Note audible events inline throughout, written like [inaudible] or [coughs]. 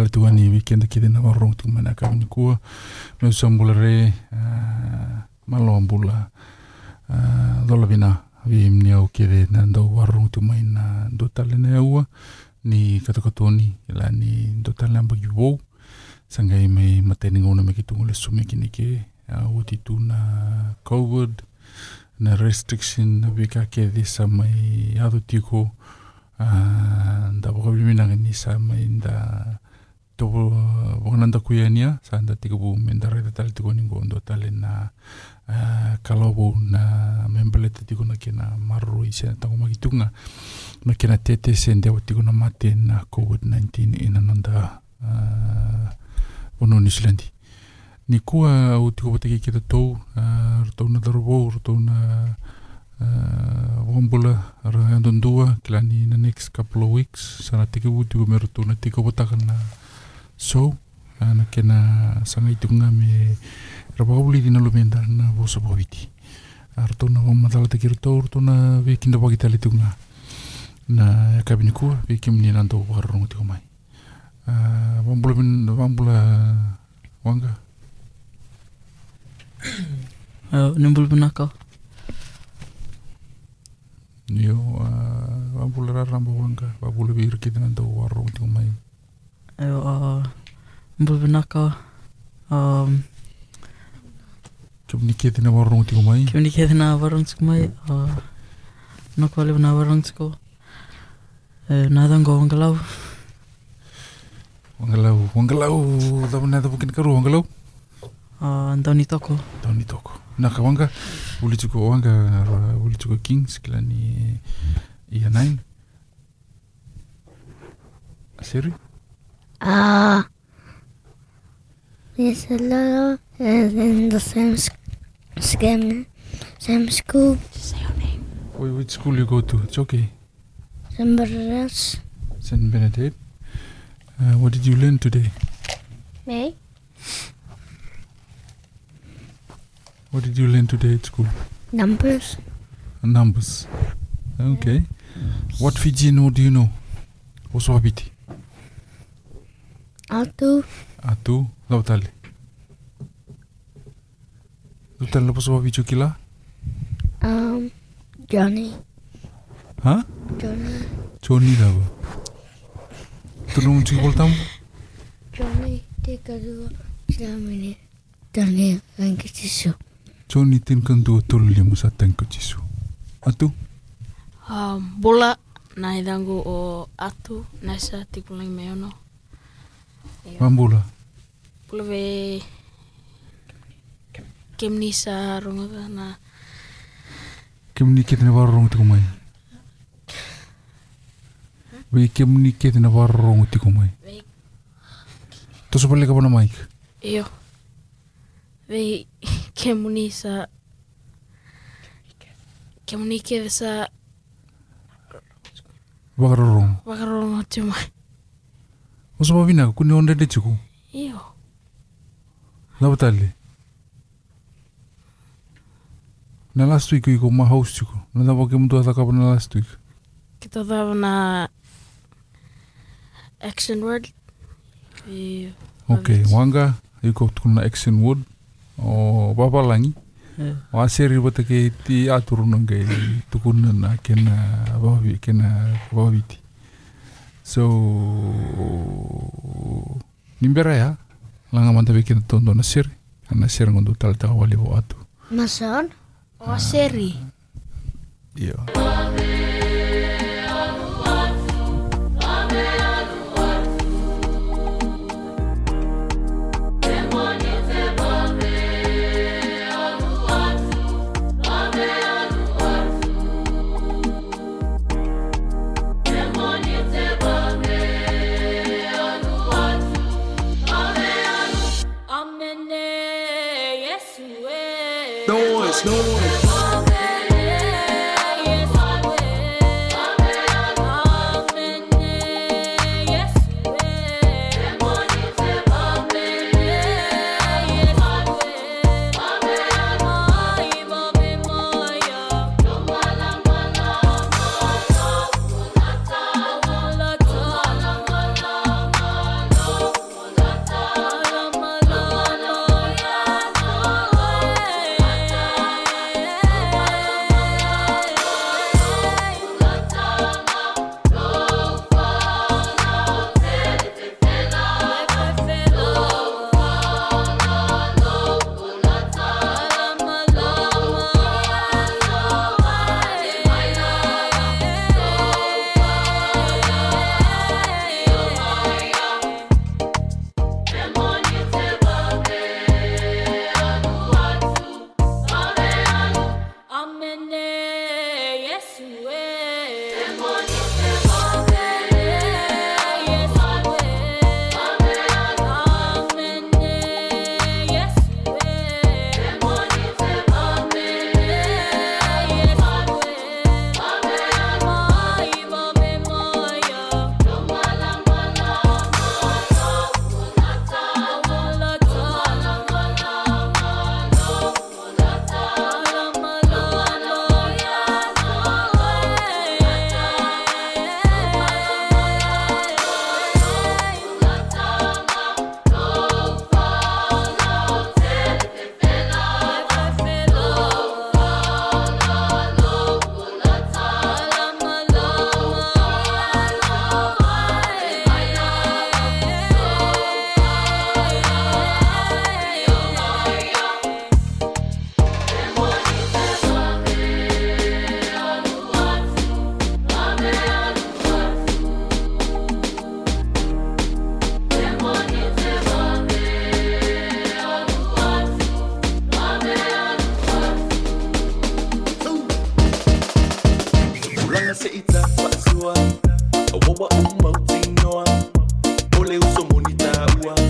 Tala tua ni weekend ki dena warong tu mana ka ni kua. Me usam bula re uh, malo bula dola bina vi mni au ki de na ndo warong tu mai na do tala na ua ni kata katoni la ni do tala mai mateni ngona me ki tungu le sume ki ni ke uh, uti tu na covid na restriction na vika ke di sa mai adu tiko. Da boka bimina ni sa mai da to uh, wakananda kuiania sa anda tika bu mendareta tali tiko ningo ndo tali na uh, kalau na membeli tiko na kena maru i sena tango magitunga na kena tete sen dewa tiko na mate na COVID-19 ina e nanda wono uh, New Zealand. Ni kua o tiko wataki kita tou rotou na darovou rotou na wombula ra kila ni na next couple of weeks. Sana tiki bu tiko meru tuna tiko watakan na so ana kena sangaitunga me rapauli dina lumenda na vosa voviti ar tona vamatala na taur tona vekinda vakitali tunga. Na ya e kabini kua vekimini na dou vakarorongo tiko mai vabula ah, bula wanga. [clears throat] Ah, nimbul pinakau nio vabula ah, raramba wanga vabula veirikiti na nanto vakarorongo tiko mai og Mbulbenaka og Kebnikethina warungtiko mai Kebnikethina warungtiko mai og Nokwalibna warungtiko go Wangalau Wangalau, Wangalau, Dabana Dabukin Karu Wangalau Ndoni Toko Ndoni Toko Naka Wanga, Ulituko Wanga, Ulituko Kings, Kilani Ianain Siri? Uh, yes, hello. And in the same same, same school. Say your name. Wait, which school you go to? It's okay. Somebody else. St. Benedict. Uh, what did you learn today? Me? What did you learn today at school? Numbers. Numbers. Okay. What Fijian do you know? Oswabiti. A tú. A lau tali. Lu tali lepas apa biju kila? Um, Johnny. Hah? Johnny. Johnny apa? Tulung cik boltam? Johnny, tiga dua, tiga menit, Johnny, angkat tisu. Johnny, tiga dua, tulung lima satu angkat tisu. A tú? Um, bola, Nah itu aku oh, atu, nasa tikulang meono. Mambola. Bola ve kemni sa ronga kana. Kemni kitne war rong tiku mai. Ve kemni kitne war rong tiku mai. Τόσο πολύ έκανα Μάικ. Ιω. Ve kemni sa kemni kitne sa Βαγαρορόν. Βαγαρορόν, τι μου. musoma vinaka kune ondende chiku. iyo. Na vutale na last week iko mahouse chiku. na navake taka athakava na last week. Da na action word iyo. Okay wanga iko tukuna action word o vapalangi iya. waseriri vatake ti aturunangai tukunana kena vavi kena vaviti so nimbera ya. Langa manta bikin tondo nasir nasir ngundu tal ta wali watu. Masan oh seri iya monita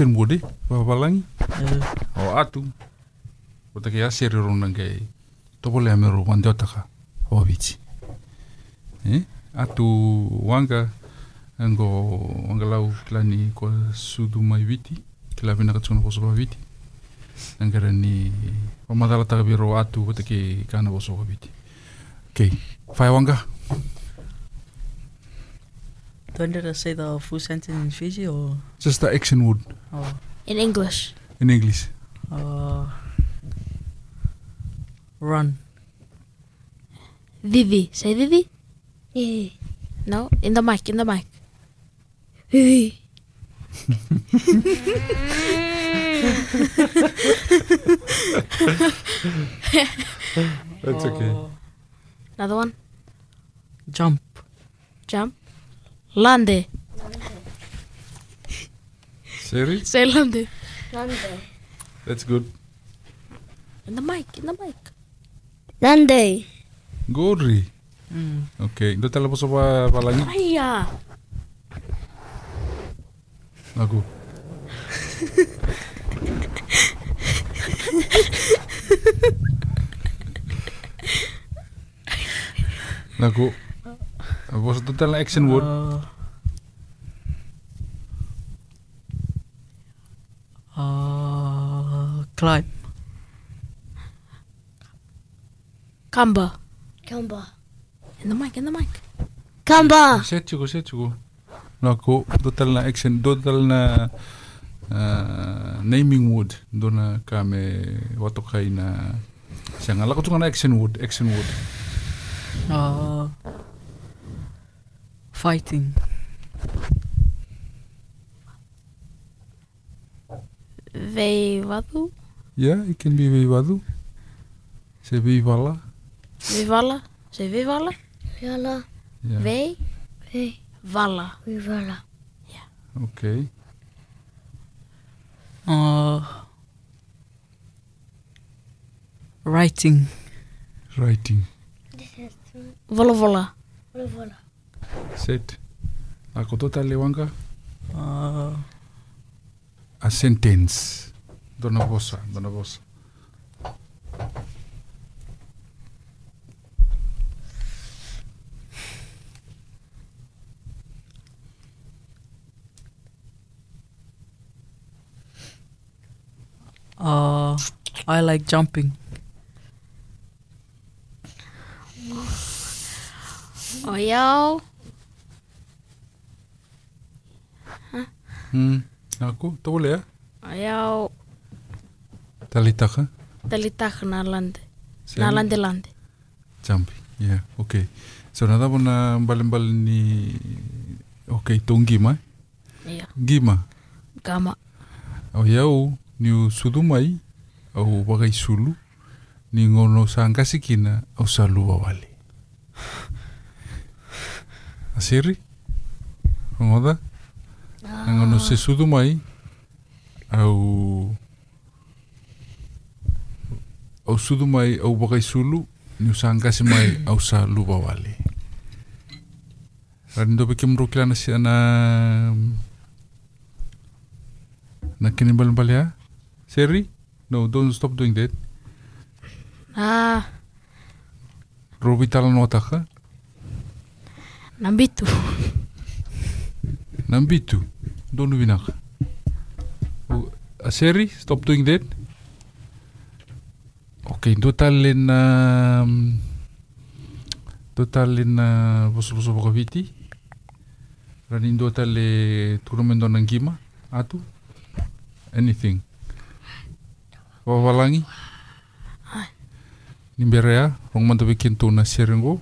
action wode, wa walangi, Uh, o atu. O take asere rona ngai, topo le amero wande otaka, o. Eh? Atu wanga, ngo wanga lau kilani ko sudu mai viti, kila vina katsuna ko sopa viti. Nangara ni pamadala taka biro atu o take kana ko sopa viti. Okay, whai wanga. Do I need to say the full sentence in Fiji or, Just the action word or In English. in English. uh, run? Vivi. Say Vivi. Vivi. No, in the mic, in the mic. Vivi. That's okay. Another one. Jump. Jump. Lande. Serious? Say lande. Lande. That's good. In the mic, in the mic. Lande. Godri. Mm. Okay, do tala po sa pa palangi. Aya. Aku. [laughs] Was het totaal action word? Uh, uh, climb. Kamba. Kamba. In the mic, in the mic. Kamba. Set chuko, set chuko. Naku, total na action, total na uh, naming word. Do na kame watokai na Siya nga lako tungana action word, action word. Uh, fighting. Veivadu. Yeah, it can be veivadu. Se veivala. Veivala. Se veivala. Jalla, Yeah. Vei. vei, Vala. vivala. Yeah. Okay. Uh, writing. Writing. Vola vola. Vivala. Set. Ako tota lewanga. Uh, A sentence. Dona vosa, dona vosa. uh, I like jumping. O iau. నాకు తోలే Já, Talitaja. talitaj nalante. Sen- Nalante lante. Champi. Yeah. Okay. So nada bona mbalimbali ni okay tongima. Ya, Gima. gama. Au yau ni sudumai au bagai sulu ni ngono sangka sikina au salu wawali. Asiri? Ngoda? Ah. Αναγνωσής sudu mai, au au sudu mai au bagai sulu ni sangkasi mai [coughs] au sa lu bawale. rando pe kim na si ana na kini balia. Ya? seri no don't stop doing that ah robi talan wataka nambitu nambitu Don't do it now. Oh, stop doing that. Okay, total in um, total in uh, boso boso bokaviti. Running le eh, tournament don ngima atu. Anything. Wawalangi. Ah. Nimberea, rong mandabikin tu na sharing go.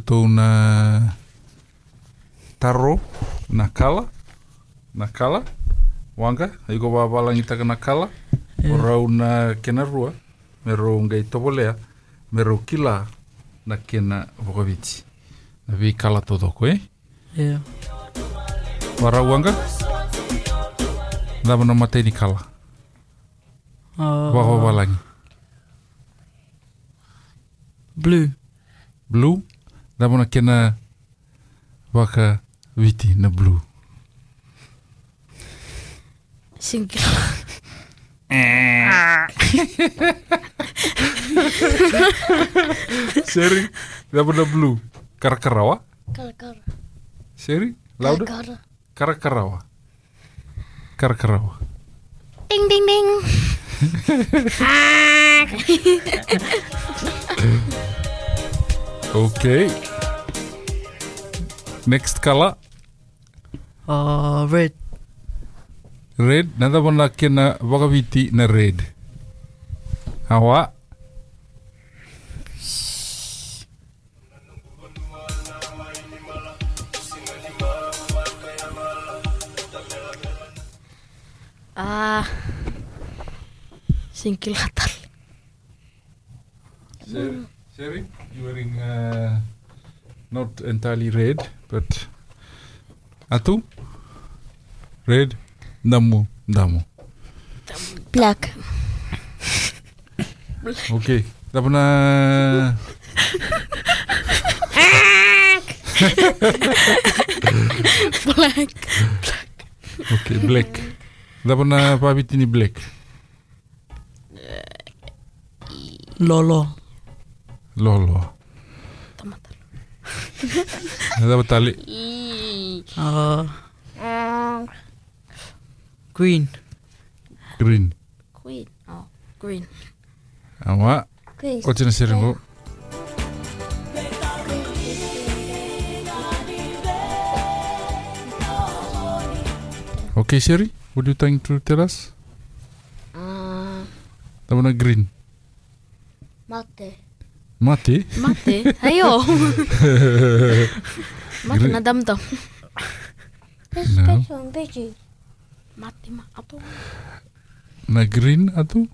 toda una tarro, nakala, nakala, wanga, iko wawalangi nakala, yeah. ora una kena rua, mero ngai tobolea, mero kila na kena vokaviti. Na vi todo koe. Yeah. Wara wanga, dama no matei ni kala. Oh. Wawalangi. Blue. Blue namona kena waka witi na blue Singkir. [laughs] Seri, da benda blue. Karakarawa? Karakarawa. Seri, lauda? kara kerawa Ding ding ding. [laughs] Okay. Next color, Uh, red. red. Nada pun laki na wakawiti na red. Hawa. Ah. Singkilatal. Seri, Seri, you wearing uh, not entirely red, but Atu? Red, Damu, Damu. Black. Okay. Dah pernah Black. Okay, black. Dah pernah pabit ini black. Lolo. Loh-loh. Ada tali. Oh. Green. Green. Green. Oh, green. Ama. Kocina sirin bu. Okay, Sherry, what do you think to tell us? Uh, the one green. Mate. Mati? Mati? Ayo. [laughs] Mati nadam to. Mati ma atau Na green ato?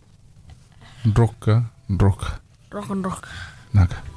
Droka, droka. Rock and rock. Naga.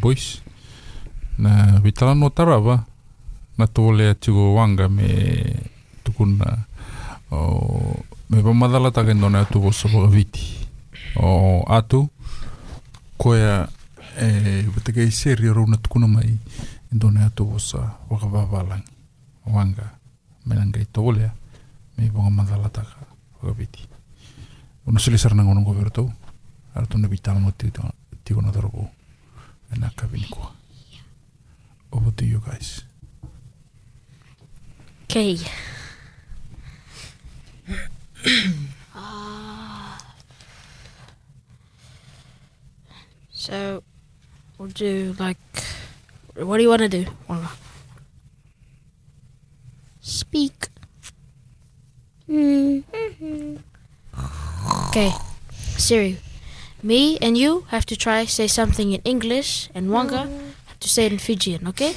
boys. Na vitalano tarava na tole atigo wanga me tukuna o me pamadala taken dona atugo viti o atu koia e vatakaiseri rouna tukuna mai dona atugo sa vakavavalagi wanga melangai tole me pakamadala taka vakaviti ona selesarananga ona govertou ara tona vitalano tigo na dorobou Nā kawini kua. Over to you guys. Okay. Ah. so, we'll do like. What do you want to do? Wanga? Speak. Mm-hmm. Okay, Siri. Me and you have to try say something in English, and Wanga mm. have to say it in Fijian. Okay?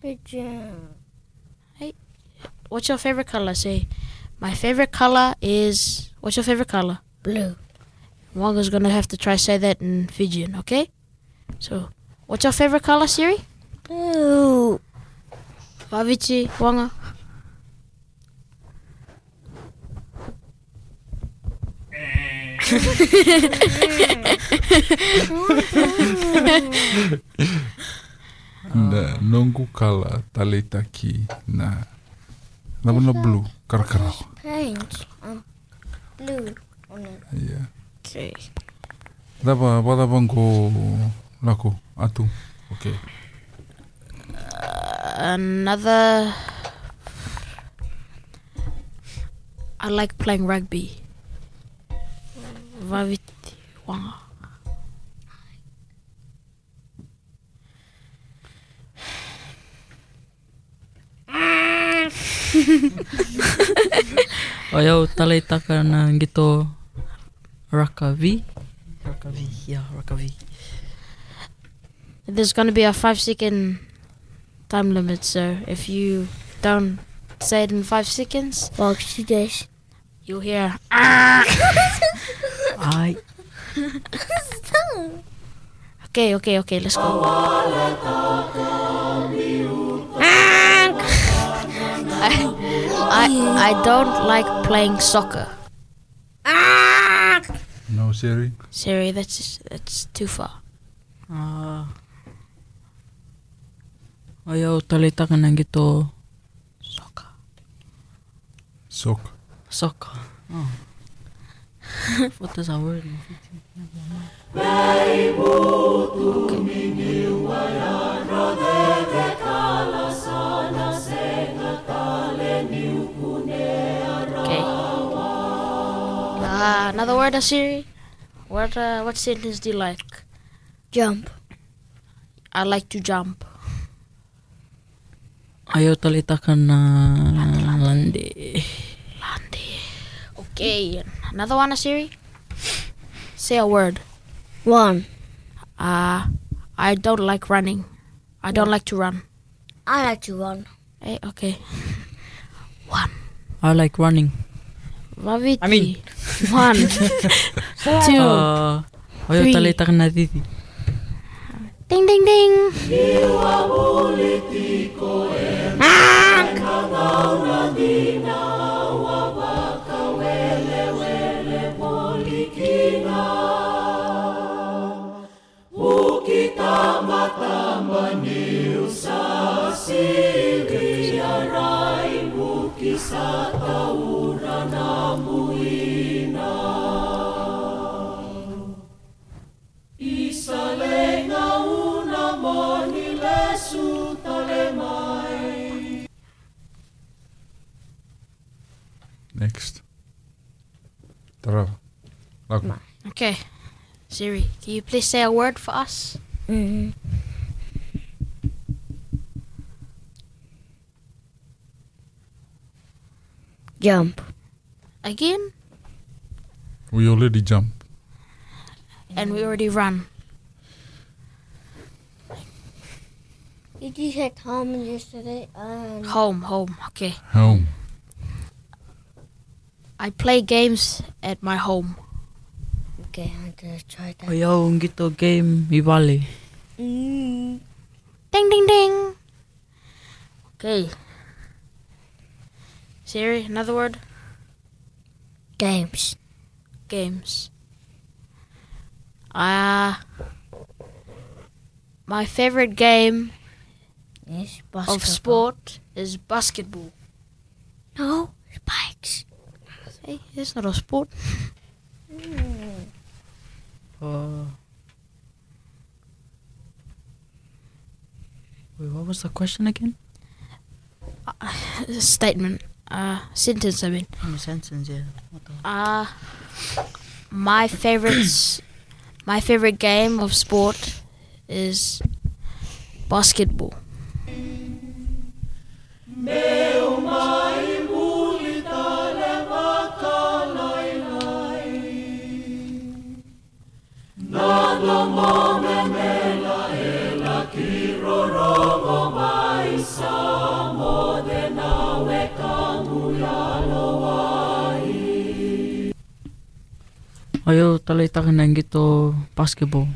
Fijian. Hey, What's your favorite color? Say, my favorite color is. What's your favorite color? Blue. Wanga's gonna have to try say that in Fijian. Okay? So, what's your favorite color, Siri? Blue. Vavichi, Wanga. Na nongu kala tale taki na na mana blue karakara. Paint. Um, blue. on it. Yeah. Okay. Dapa pada bangko lako atu. Okay. Another. I like playing rugby. Vaviti, Wanga. O iau talei taka na ngito rakavi. Rakavi, yeah, rakavi. There's gonna be a five second time limit, so if you don't say it in five seconds, Foxy Dash. you'll hear. [laughs] [laughs] Ai, [laughs] Okay, okay, okay, let's go. I, I, I don't like playing soccer. No Siri. Siri, that's that's too far. ah. O iau talei taka na ngito Soccer. Sok. soccer. Oh. What does that word mean? Okay. Uh, another word, uh, Siri. What uh, what sentence do you like? Jump. I like to jump. O iau talei taka na lande. Landi. Okay. Another one, uh, Siri. Say a word. One. Uh, I don't like running. I don't like to run. I like to run. Hey, okay. [laughs] One. I like running. Vaviti. I mean- [laughs] one, [laughs] two, Uh, o na. Next. Tarava. Okay. Siri, can you please say a word for us? Mm. Jump. Again? We already jump. And we already run. Did you hit home yesterday? Um, Home, home. Okay. Home. I play games at my home. okay, I'm gonna try O that. iau ngito game i wale. Mm. Ding, ding, ding. Okay. Siri, another word? Games. Games. Ah. my favorite game Yes, of sport is basketball. No, spikes. Hey, it's not a sport. [laughs] Uh, wait, what was the question again? It's [laughs] a statement. Uh, sentence, I mean. In a sentence, yeah. What the? Uh, my favorites, my favorite game of sport is basketball. Ayo talay taka nang gito basketball.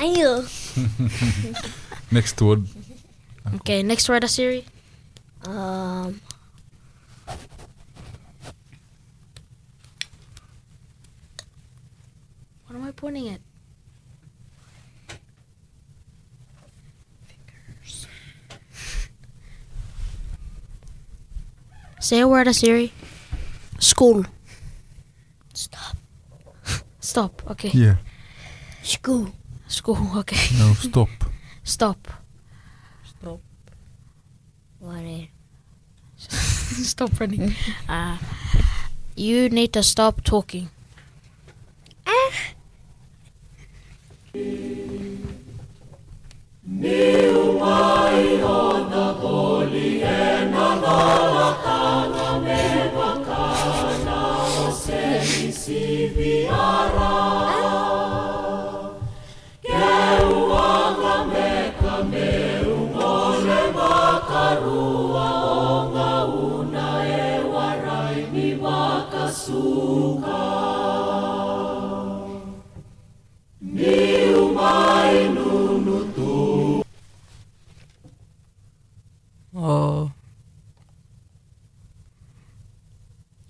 Ayo. [laughs] Next word. Okay, next word, Siri. Um. What am I pointing at? Say a word, Siri. School. Stop. Stop. Okay. Yeah. School. School. Okay. No, stop. [laughs] Stop. Stop. What is? [laughs] stop running. Uh, you need to stop talking. Oh,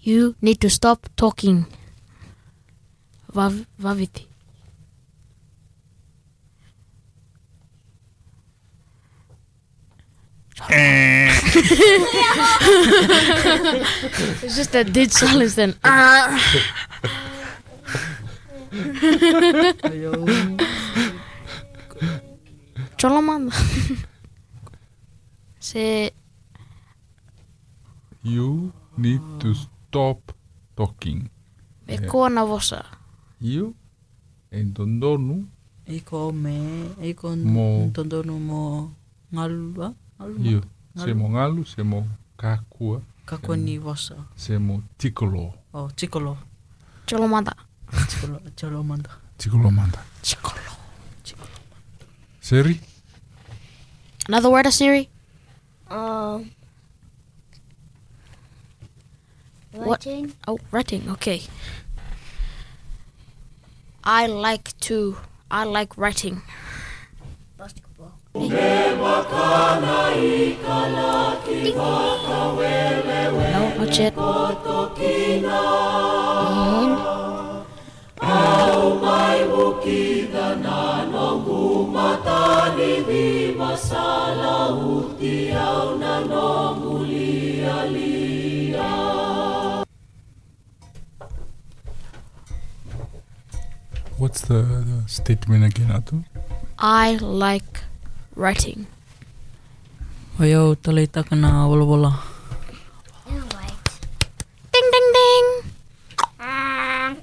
You need to stop talking. Vav- Vaviti. it's eh. [laughs] just a dead silence then. Ah. ayo. Choloman. Say You need to stop talking. me koa na vosa. You and Dondonu Iko me, iko Mo. tondonu mo ngalu? Ngalu mo? you se mo ngalu, se mo kakua, Kako ni wasa. se mo tikolo. Oh, chikolo. Cholomanda. Chikolo, cholo manda. Tikolo manda. Chikolo. Seri? Another word, of Siri? Um. What? Writing. Oh, writing. Okay. I like to. I like writing. Basketball. No, not yet. And What's the, the statement again, Atu? I like writing. Ayo talay taka na wala wala. you. Ding, ding, ding. Um.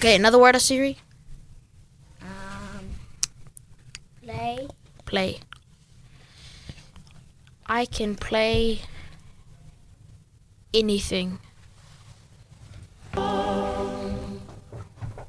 Okay, another word, Siri? Um. Play. Play. I can play anything.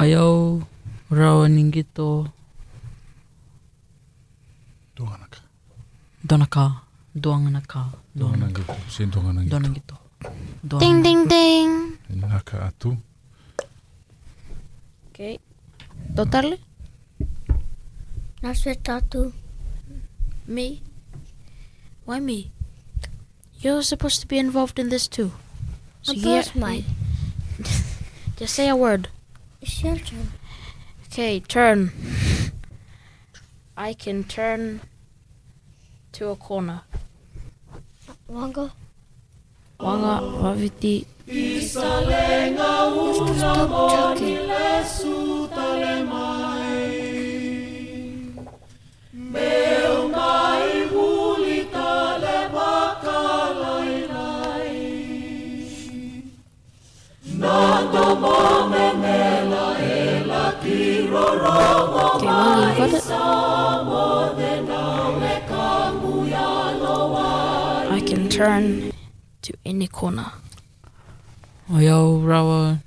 Ayau rawa ningito Tuanganaka. donaka. Duanganaka. Tuanganaka. Sen tuanganaka. Duanangito. Ding, ding, ding. Naka atu. Okay. Totarle? Naswe tatu. Me? Why me? You're supposed to be involved in this too. So Of yeah- course, mate. [laughs] Just say a word. It's your turn. Okay, turn. I can turn to a corner. Wanga. Wanga waviti. You have to stop talking. Okay, Wanga, you got it? I can turn to any corner. Ayau rawa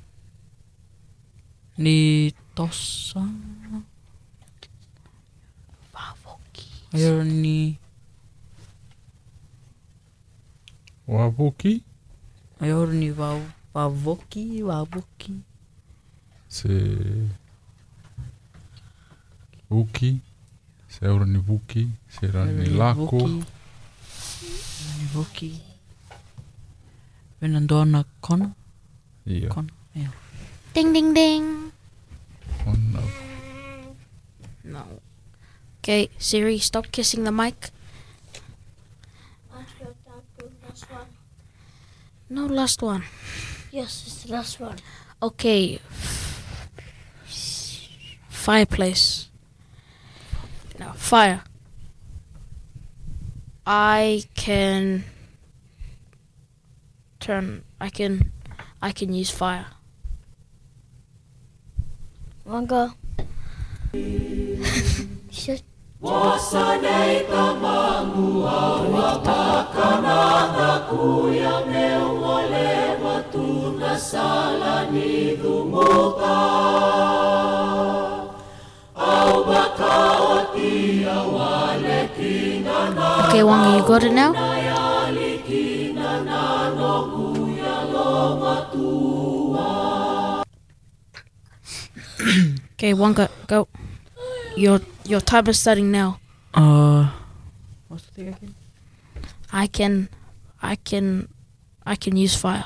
ni tosa. Ayau ni Wabuki. ayau ni wa wavoki wavoki. Se... Uki. Se aura ni vuki. Se ra ni lako. Ni voki. Vena doana kona. Ia. Kona. Ia. Ding, ding, ding. Ona. No. Okay, Siri, stop kissing the mic. Naswe tatu. Last one. No, last one. Yes, it's the last one. Okay. Fireplace. Now, fire. I can turn. I can. I can use fire. Wanga. [laughs] Shit. Okay, Wanga, you got it now? okay, Wanga, go. Your your time is starting now. Uh, what's the thing again? I can, I can, I can use fire.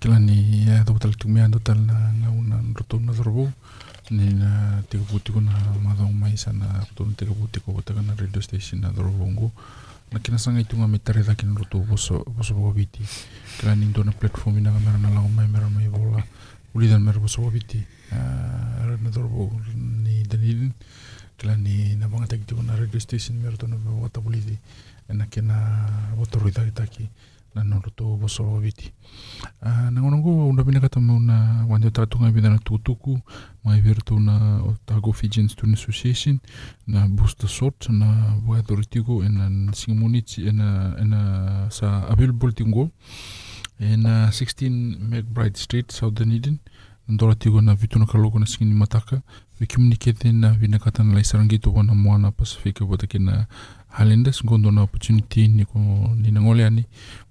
kila ni yathugutala tigumia andu tali na ngau na rutulu na thorovou nina tikavutiko na mathau maisa na rutulu tikavutiko gutaka na radio station na thorovou ngu na kina sanga itunga mitare thaki na rutu voso voso vaviti kila ni ndo na platform ina kamera na lago mai mera mai vola ulithan mera voso vaviti ah, na thorovou ni danilin kila ni na vangataki tiko na radio station mera tona vavatavulithi e na kina votoruithaki taki nano lotou voso loviti uh, ah, nagonago ulavina katamu na uandia tatunga vida na tukutuku maiveru tou na otago fijian student association na booster sort na voeathori tigo ena singamonitsi ena ena sa available tigo ena 16 macbride street southern eden dora tigo na vituna kaloko na singini mataka ve komunikete na vinakata na laisaragi tovana moana pasifika votakena Halendes, si gondo na opportunity niko nina ngole ani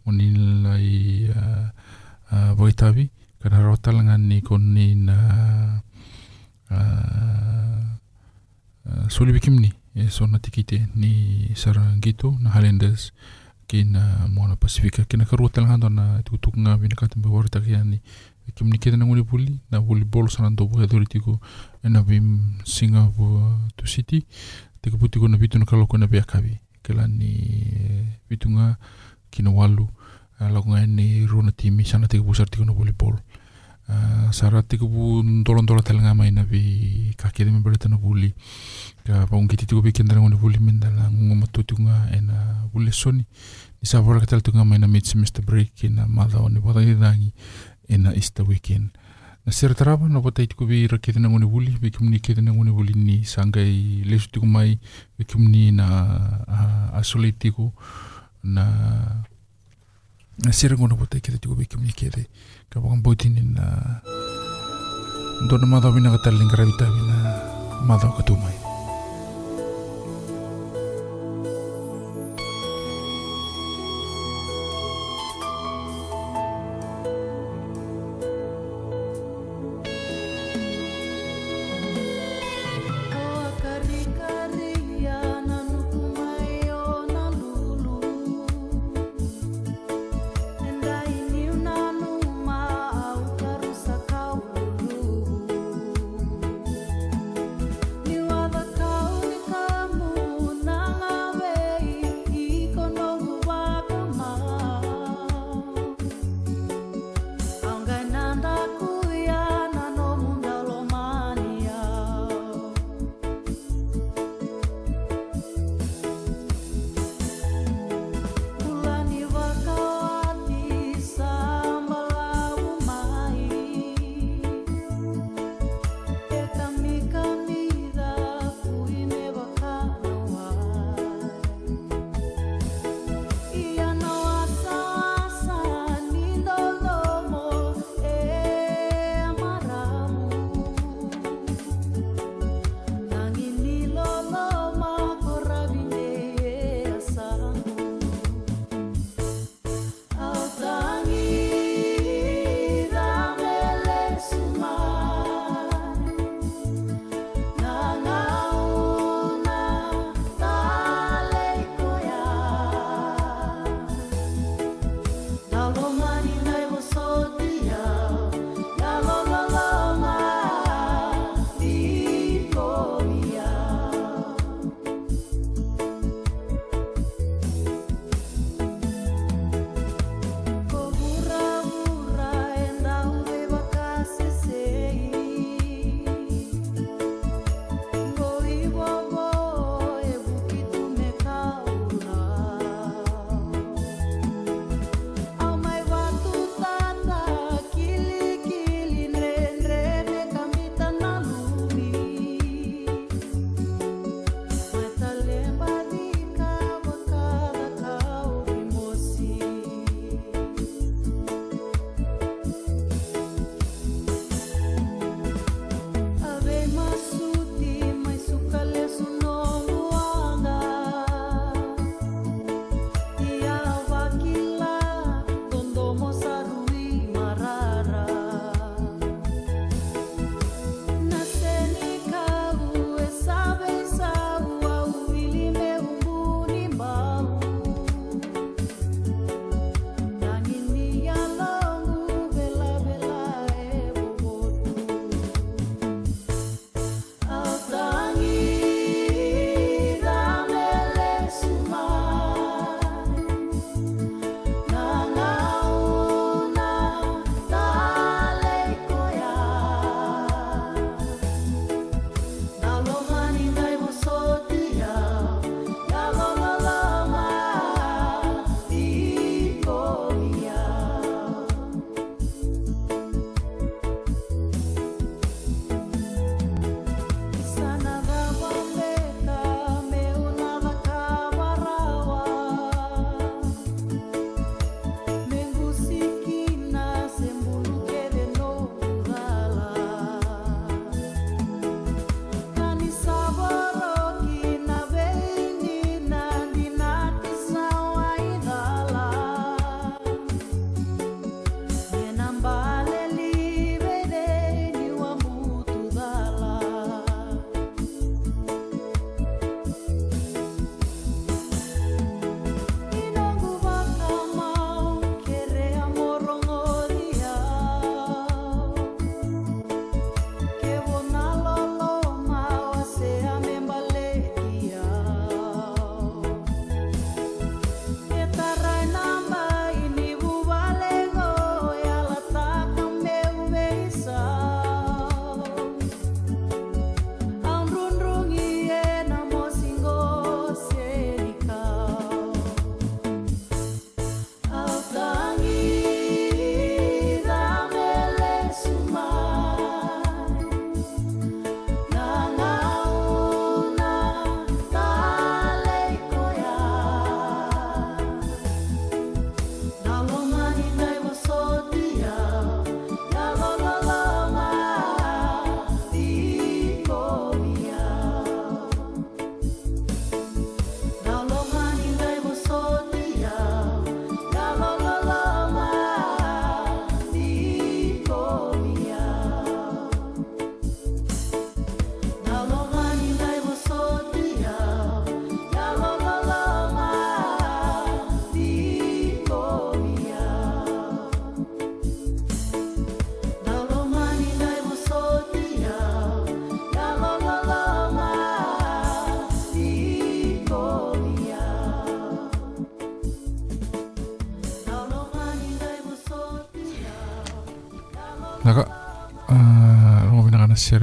mo nila i ah, ah, voitavi kana rota langa niko nina uh, ah, uh, solivekimni e sona tikite ni sarangito na halendas kina moana pasifika kina karua talanga dona tukutukunga vinakatambe waritaki ani e kiminikita nanguni puli na volleyball sana dobu hedori tiko ena vim singa vo to city tiga puti kona pituna kalo kona pe akavi kela ni eh, pitunga kina walu. Eh, Lakonga ni rona timi sana teka pusar tikona volleyball eh, sara teka pu ntolon tola talanga maina vi kakede me bala tana vuli ka paung kiti bikin pe kendara ngone vuli mendala ngungo matu tunga ena vule soni. Ni ketel vora katala tunga mitsi mister semester break e ina mala one wata ngi ena Easter weekend. Na sera taraba na wata itiku vi rakete na ngoni vuli vi kumni kete na ngoni vuli ni sangai lesu tiku mai vi kumni na uh, asole tiku na na sera ngona wata kete tiku vi kumni kete ka wakang boitini na Dona madhaw vina kataling karavita vina madhaw katumay. Ni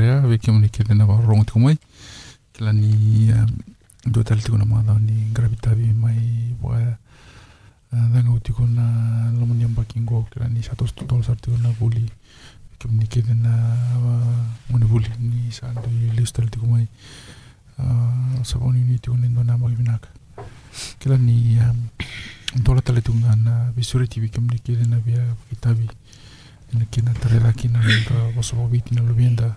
avy ake amin'ny kelena varorogno tiko moa kila ny dotal tiko na madao ni gravita avy mai voa danga tiko na lomoni ambaki ngo kila ni satos dollar tiko na voli ake amin'ny kelena moni voli ni sando listal tiko mai savoni ni tiko ni ndona ambaki vinaka kila ni dola tale tiko na visuri tivi ake amin'ny kelena via pakitavi na kina tarera kina ka wasoro viti na lubienda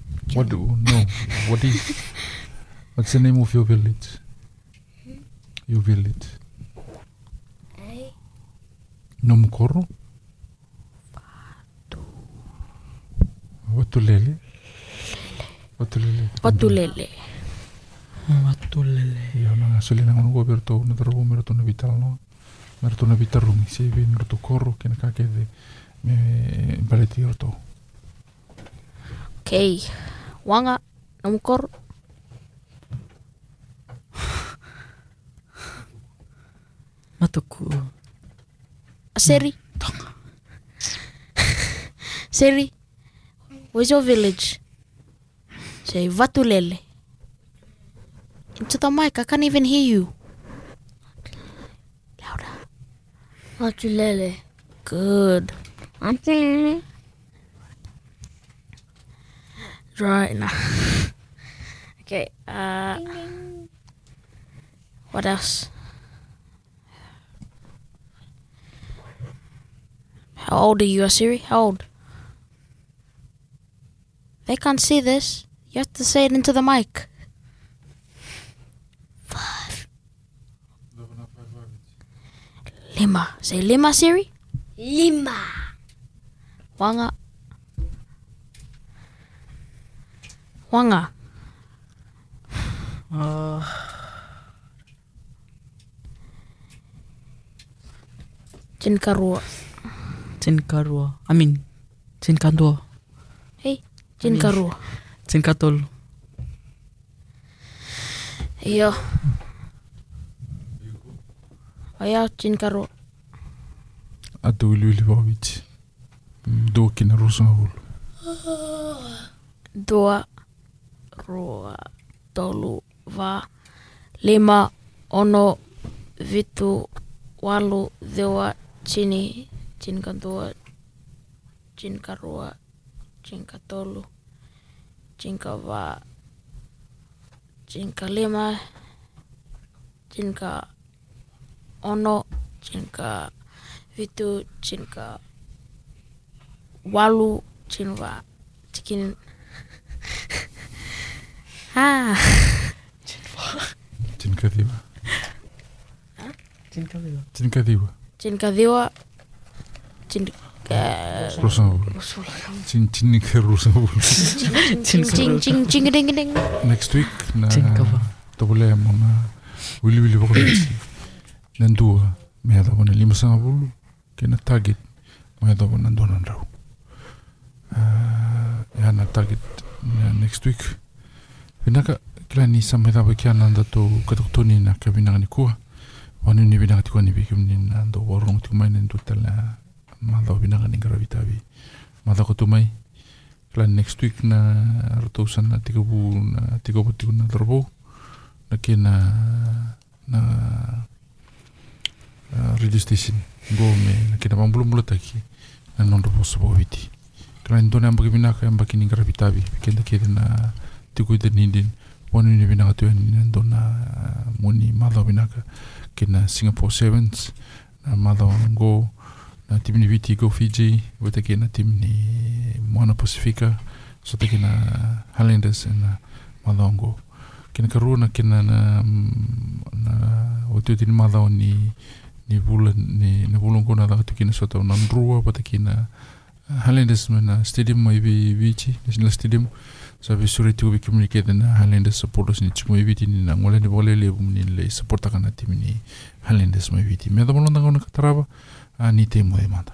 What do no? What is? What's the name of your village? Your village? A. Nomukoro? Watulele? Watulele? Patulele. Matulele. Ia na soli na ngono berto na taro mero to na vital no. Mero to na vitarungi se ve mero to koro kena ka ke de me baleti orto. Okay. Wanga. Namukor. Matuku. Seri. [laughs] Seri. Where's your village? Say Vatulele. Into the mic. I can't even hear you. Louder. Watulele. Good. Watulele. Right now. [laughs] okay. Uh, what else? How old are you, Siri? How old? They can't see this. You have to say it into the mic. Five. Lima. Say Lima, Siri. Lima. Wanga. Wah? Uh, Jin Karuo. Jin Karuo. Amin. Jin Kanduo. Hei, Jin Karuo. Jin Katol. Iya. Aya Jin Karuo. Aduh, lu lu bawa bici. Dua kena Dua rua, tolu, va, lima, ono, vitu, walu, dewa, cini, cinka dua, cinka rua, cinka tolu, cinka va, cinka lima, cinka ono, cinka vitu, cinka walu, cinva, cikin [laughs] Ah. Chincadíba. Chincadíba. Chincadíba. Chincadíba. Rusen Next week na tabule uh, willy wili wili bokonesi nan dua mea tapo na lima sanga bulu kena target mea tapo nan dua nan rau uh, ya na target next week vinaka kila ni samaitava ki ana da tou katokotoni na kavinaka ni kua. Vanu ni vinaka tiko ni vikimini na dou warong tiko mai nani tala macau vinaka ni garavitavi macau kotu mai. Kila next week na ratou sana bu na tikovo tiko na dorovou na ke na na radio station. Go me na ke na vabulabula taki na nodrovosovoaviti kila ni tone abaki vinaka e abaki ni garavitavi vikeda kede na tuku te nindin. Wanu ni vinaka tu ni nando na muni mada vinaka ke na Singapore Sevens na mada ngō na timi ni Viti go Fiji wete ke na timi ni Moana Pacifica so te ke na Highlanders na mada ngō. Ke na karua na ke na na o te ni mada ni ni vula ni ni vula ngō na dhaka tu ke na sota wete ke na Highlanders na stadium mai vi Viti National Stadium. sabe sure tiku biki muni kede na Highlanders supporters ni chiku ibi ni na ngole ni bole le muni le supporta kana timi ni Highlanders mo ibi tini me da bolon da kataraba ni te mo e manda